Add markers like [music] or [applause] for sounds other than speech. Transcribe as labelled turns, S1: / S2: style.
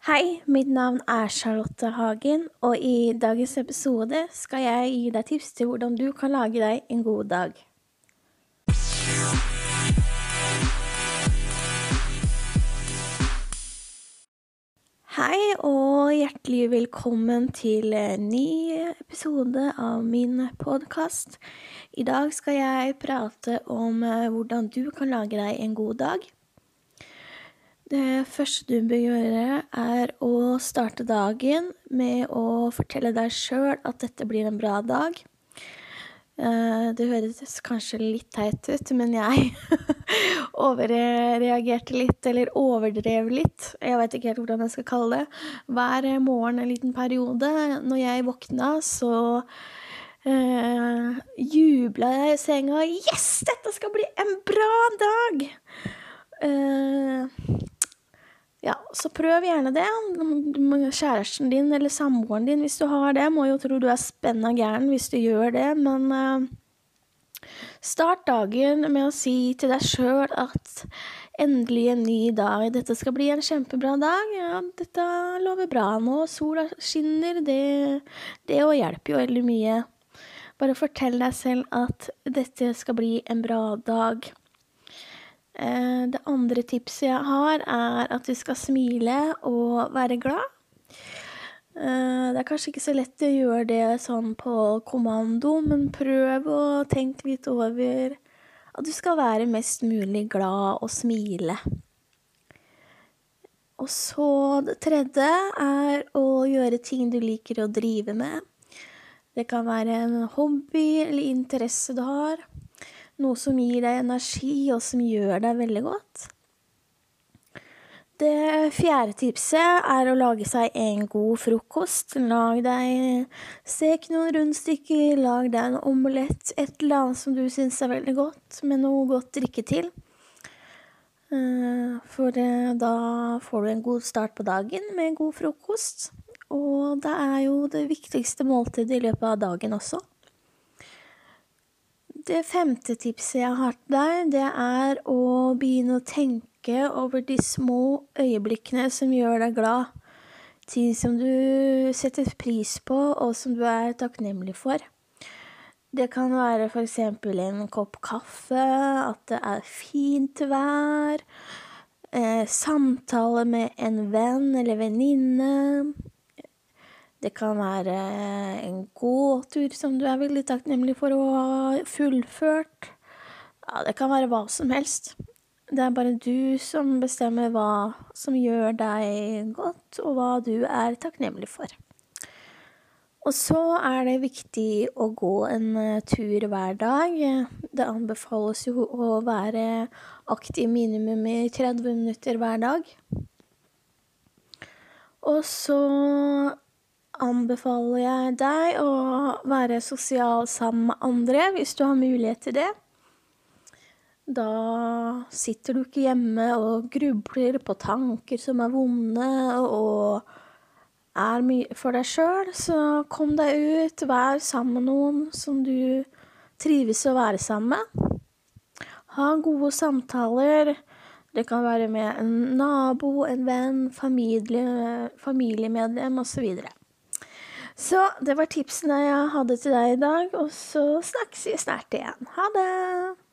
S1: Hei, mitt navn er Charlotte Hagen, og i dagens episode skal jeg gi deg tips til hvordan du kan lage deg en god dag. Hei, og hjertelig velkommen til en ny episode av min podkast. I dag skal jeg prate om eh, hvordan du kan lage deg en god dag. Det første du bør gjøre, er å starte dagen med å fortelle deg sjøl at dette blir en bra dag. Eh, det høres kanskje litt teit ut, men jeg [laughs] overreagerte litt, eller overdrev litt. Jeg vet ikke helt hvordan jeg skal kalle det. Hver morgen en liten periode. Når jeg våkna, så uh, jubla jeg i senga. Yes, dette skal bli en bra dag! Uh, ja, så prøv gjerne det. Kjæresten din eller samboeren din, hvis du har det, må jo tro du er spenna gæren hvis du gjør det, men uh, start dagen med å si til deg sjøl at endelig en ny dag, dette skal bli en kjempebra dag, ja, dette lover bra nå, sola skinner, det, det òg hjelper jo veldig mye. Bare fortell deg selv at dette skal bli en bra dag. Eh, det andre tipset jeg har, er at du skal smile og være glad. Eh, det er kanskje ikke så lett å gjøre det sånn på kommando, men prøv å tenke litt over at du skal være mest mulig glad og smile. Og så det tredje er å gjøre ting du liker å drive med. Det kan være en hobby eller interesse du har. Noe som gir deg energi, og som gjør deg veldig godt. Det fjerde tipset er å lage seg en god frokost. Lag deg Stek noen rundstykker, lag deg en omelett, et eller annet som du syns er veldig godt, med noe godt drikke til. Eh, for eh, da får du en god start på dagen med en god frokost. Og det er jo det viktigste måltidet i løpet av dagen også. Det femte tipset jeg har til deg, det er å begynne å tenke over de små øyeblikkene som gjør deg glad. Ting som du setter pris på, og som du er takknemlig for. Det kan være eksempel en kopp kaffe, at det er fint vær, eh, samtale med en venn eller venninne, det kan være en gåtur som du er veldig takknemlig for å ha fullført. Ja, det kan være hva som helst. Det er bare du som bestemmer hva som gjør deg godt, og hva du er takknemlig for. Og så er det viktig å gå en eh, tur hver dag. Det anbefales jo å være aktiv minimum i 30 minutter hver dag. Og så anbefaler jeg deg å være sosial sammen med andre hvis du har mulighet til det. Da sitter du ikke hjemme og grubler på tanker som er vonde, og er mye for deg sjøl. Så kom deg ut, vær sammen med noen som du trives å være sammen med. Ha gode samtaler. Det kan være med en nabo, en venn, familie, familiemedlem osv. Så det var tipsene jeg hadde til deg i dag, og så snakkes vi snart igjen. Ha det!